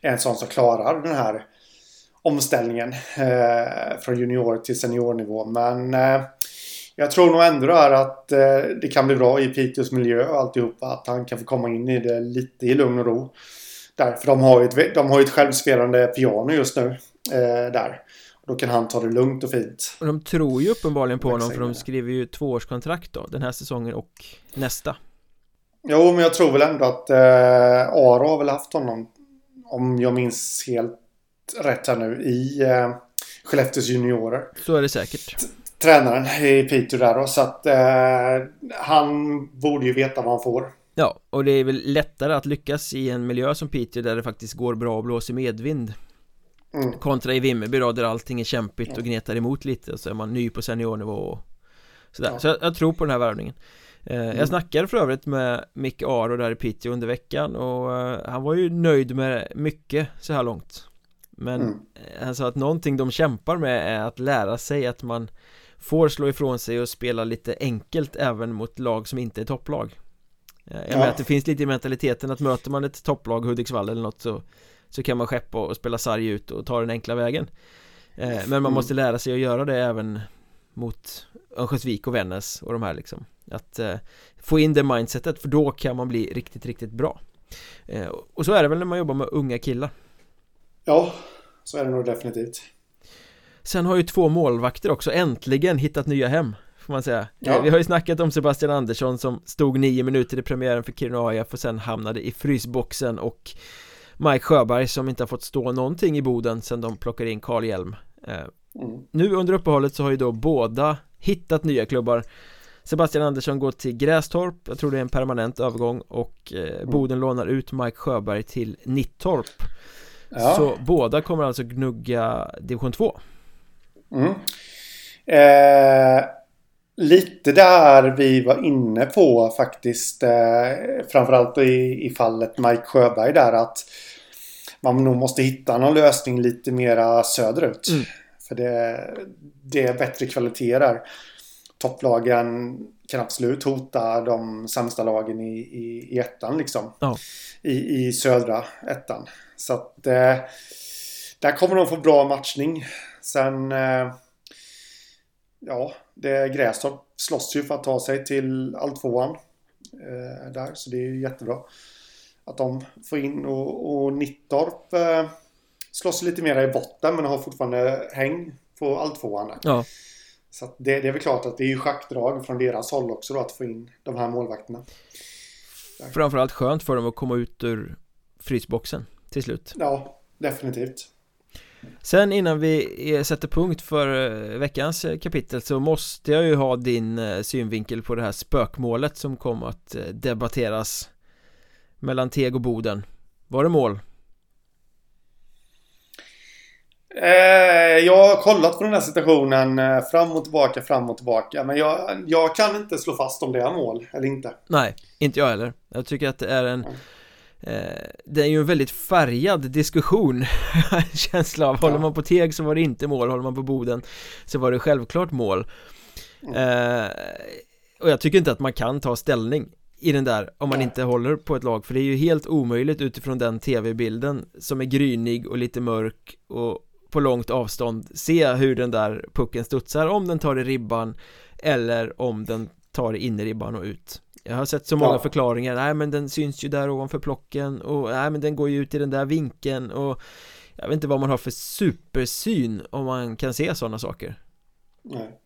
är en sån som klarar den här omställningen eh, från junior till seniornivå. Men eh, jag tror nog ändå är att eh, det kan bli bra i Piteås miljö och alltihopa. Att han kan få komma in i det lite i lugn och ro. Där, för de har ju ett, de har ett självspelande piano just nu. Eh, där. Då kan han ta det lugnt och fint. Och de tror ju uppenbarligen på honom för de skriver ju tvåårskontrakt då. Den här säsongen och nästa. Jo, men jag tror väl ändå att eh, Aro har väl haft honom. Om jag minns helt rätt här nu i eh, Skellefteås juniorer. Så är det säkert. Tränaren i Piteå där då. Så att eh, han borde ju veta vad han får. Ja, och det är väl lättare att lyckas i en miljö som Piteå där det faktiskt går bra och blåser medvind mm. Kontra i Vimmerby då där allting är kämpigt och gnetar emot lite så är man ny på seniornivå och sådär. Ja. Så jag, jag, tror på den här värvningen eh, mm. Jag snackade för övrigt med Micke Aro där i Piteå under veckan och eh, han var ju nöjd med mycket så här långt Men mm. han sa att någonting de kämpar med är att lära sig att man får slå ifrån sig och spela lite enkelt även mot lag som inte är topplag jag ja. menar att det finns lite i mentaliteten att möter man ett topplag, Hudiksvall eller något så Så kan man skeppa och spela sarg ut och ta den enkla vägen. Eh, Men man mm. måste lära sig att göra det även Mot Örnsköldsvik och Vännäs och de här liksom. Att eh, få in det mindsetet för då kan man bli riktigt, riktigt bra. Eh, Och så är det väl när man jobbar med unga killar. Ja, så är det nog definitivt. Sen har ju två målvakter också äntligen hittat nya hem får man säga. Ja. Vi har ju snackat om Sebastian Andersson som stod nio minuter i premiären för Kiruna AIF och sen hamnade i frysboxen och Mike Sjöberg som inte har fått stå någonting i Boden sen de plockade in Karl Hjelm eh, mm. Nu under uppehållet så har ju då båda hittat nya klubbar Sebastian Andersson går till Grästorp, jag tror det är en permanent övergång och eh, mm. Boden lånar ut Mike Sjöberg till Nittorp ja. Så båda kommer alltså gnugga division 2 mm. eh, lite där vi var inne på faktiskt. Eh, framförallt i, i fallet Mike Sjöberg där att man nog måste hitta någon lösning lite mera söderut. Mm. För det, det är bättre kvalitet där. Topplagen kan absolut hota de sämsta lagen i, i, i ettan liksom. Ja. I, I södra ettan. Så att eh, där kommer de få bra matchning. Sen eh, ja, det Grästorp slåss ju för att ta sig till alltvåan. Eh, där, så det är jättebra. Att de får in och, och Nittorp eh, slåss lite mer i botten men har fortfarande häng på alltvåan där. Ja. Så det, det är väl klart att det är ju schackdrag från deras håll också då att få in de här målvakterna. Framförallt skönt för dem att komma ut ur frysboxen till slut. Ja, definitivt. Sen innan vi sätter punkt för eh, veckans eh, kapitel så måste jag ju ha din eh, synvinkel på det här spökmålet som kom att debatteras mellan Teg och Boden. Var det mål? Eh, jag har kollat på den här situationen eh, fram och tillbaka, fram och tillbaka. Men jag, jag kan inte slå fast om det är mål eller inte. Nej, inte jag heller. Jag tycker att det är en eh, Det är ju en väldigt färgad diskussion. Känsla av, håller man på Teg så var det inte mål, håller man på Boden så var det självklart mål. Mm. eh, Och jag tycker inte att man kan ta ställning i den där om man inte håller på ett lag för det är ju helt omöjligt utifrån den tv-bilden som är grynig och lite mörk och på långt avstånd se hur den där pucken studsar om den tar i ribban eller om den tar i innerribban och ut jag har sett så många ja. förklaringar, nej men den syns ju där ovanför plocken och nej men den går ju ut i den där vinkeln och jag vet inte vad man har för supersyn om man kan se sådana saker. Nej.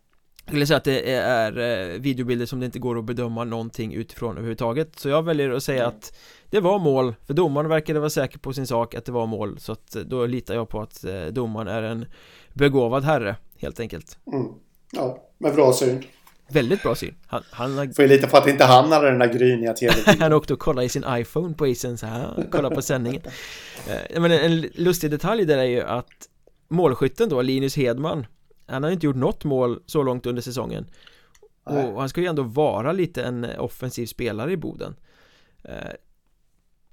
Jag skulle säga att det är eh, videobilder som det inte går att bedöma någonting utifrån överhuvudtaget. Så jag väljer att säga mm. att det var mål, för domaren verkade vara säker på sin sak att det var mål. Så att eh, då litar jag på att eh, domaren är en begåvad herre, helt enkelt. Mm. Ja, med bra syn Väldigt bra syn. Han, han har... Får ju lita på att inte han hade den där gryniga tv Han åkte och kollade i sin iPhone på isen så här, kolla på sändningen. Eh, Men en lustig detalj där är ju att Målskytten då, Linus Hedman Han har inte gjort något mål så långt under säsongen. Och han ska ju ändå vara lite en offensiv spelare i Boden.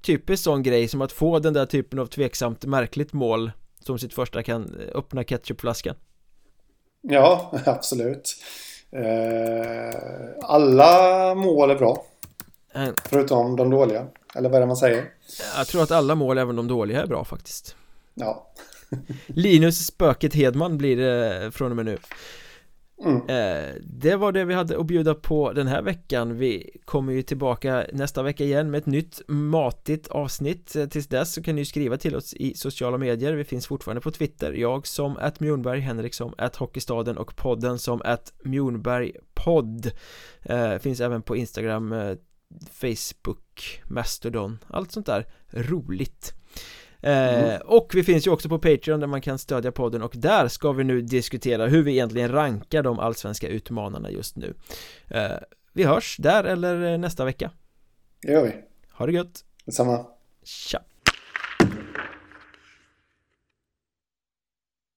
Typiskt sån grej som att få den där typen av tveksamt märkligt mål som sitt första kan öppna ketchupflaskan. Ja, absolut. Eh, alla mål är bra. Mm. Förutom de dåliga. Eller vad är det man säger? Jag tror att alla mål, även de dåliga, är bra faktiskt. Ja. Linus Spöket Hedman blir det från och med nu. Mm. Eh, det var det vi hade att bjuda på den här veckan. Vi kommer ju tillbaka nästa vecka igen med ett nytt matigt avsnitt. Eh, tills dess så kan ni skriva till oss i sociala medier. Vi finns fortfarande på Twitter. Jag som att Mjornberg, Henrik som att Hockeystaden och podden som att Mjornbergpodd eh, Finns även på Instagram Facebook, Mastodon, allt sånt där roligt. Mm. Eh, och vi finns ju också på Patreon där man kan stödja podden och där ska vi nu diskutera hur vi egentligen rankar de allsvenska utmanarna just nu. Eh, Vi hörs där eller nästa vecka. Det gör vi. Ha det gött. Detsamma. Tja